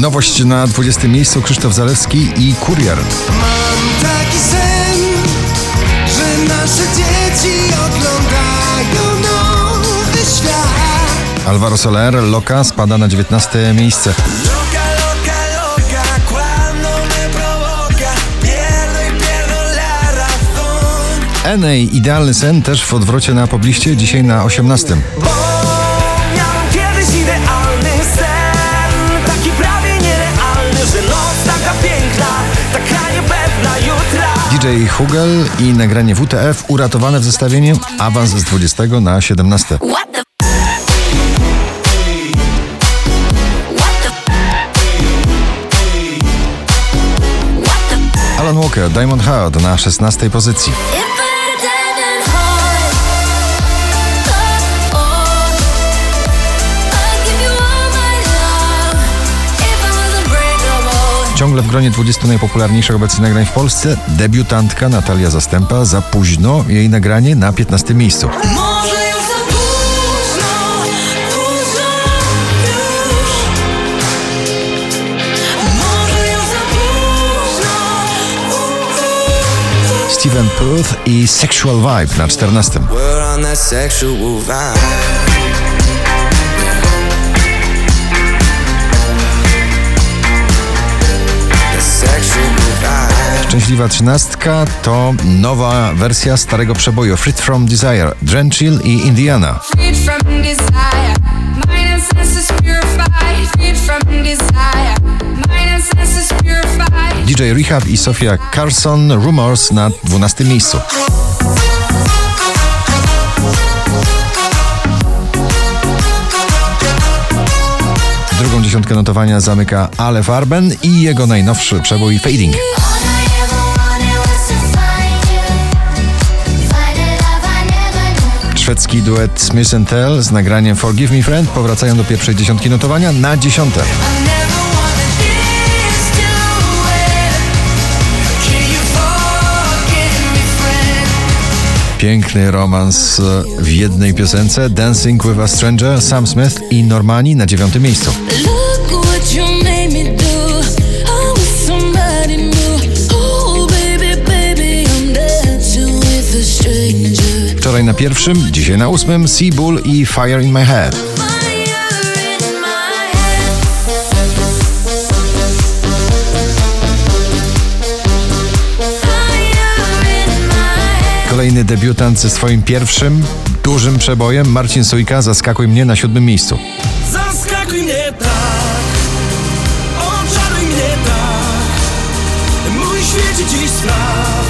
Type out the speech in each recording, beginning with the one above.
Nowość na 20 miejscu Krzysztof Zalewski i Kurier. Mam taki sen, że nasze dzieci oglądają nowy świat. Alvaro Soler, Loka spada na 19 miejsce. Enej, Idealny Sen też w odwrocie na pobliście, dzisiaj na 18. DJ Hugel i nagranie WTF uratowane w zestawieniu, awans z 20 na 17. What the? What the? What the? Alan Walker, Diamond Heart na 16 pozycji. Ciągle w gronie 20 najpopularniejszych obecnie nagrań w Polsce debiutantka Natalia Zastępa za późno jej nagranie na 15 miejscu. Może już za późno, późno już. Może już za późno. Steven Puth i Sexual Vibe na 14. Szczęśliwa trzynastka to nowa wersja starego przeboju Freed From Desire, Drenchill i Indiana. DJ Rehab i Sofia Carson Rumors na 12 miejscu. Drugą dziesiątkę notowania zamyka Ale Farben i jego najnowszy przebój Fading. Szwedzki duet Smith Tell z nagraniem Forgive Me Friend powracają do pierwszej dziesiątki notowania na dziesiąte. Piękny romans e, w jednej piosence Dancing with a Stranger, Sam Smith i Normani na dziewiątym miejscu. Pierwszym, dzisiaj na ósmym Sea Bull i Fire in My Head. Kolejny debiutant ze swoim pierwszym, dużym przebojem Marcin Sujka Zaskakuj mnie na siódmym miejscu. Zaskakuj mnie tak, oczaruj mnie tak. Mój świecie dziś spraw,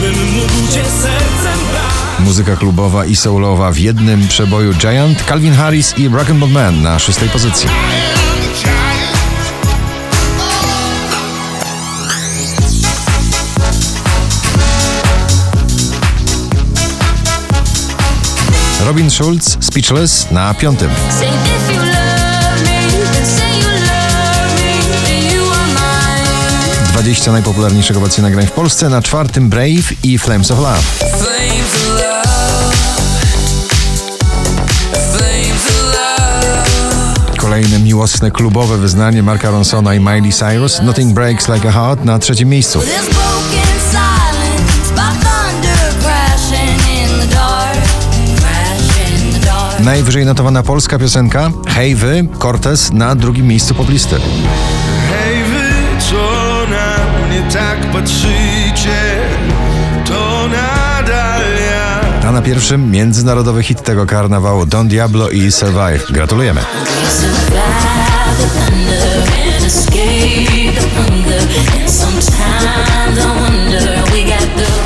bym mógł cię sercem brać. Muzyka klubowa i soulowa w jednym przeboju Giant, Calvin Harris i Rock'n'Roll Man na szóstej pozycji. Robin Schulz, Speechless na piątym. 20 najpopularniejszych obecnie nagrań w Polsce, na czwartym Brave i. Flames of love, Kolejne miłosne klubowe wyznanie Marka Ronsona i Miley Cyrus, Nothing Breaks Like a Heart na trzecim miejscu. Najwyżej notowana polska piosenka Hej Wy, Cortez na drugim miejscu poplisty. Hej wy, co na mnie tak patrzycie, na pierwszym międzynarodowy hit tego karnawału Don Diablo i Survive. Gratulujemy. Sometimes I wonder we got the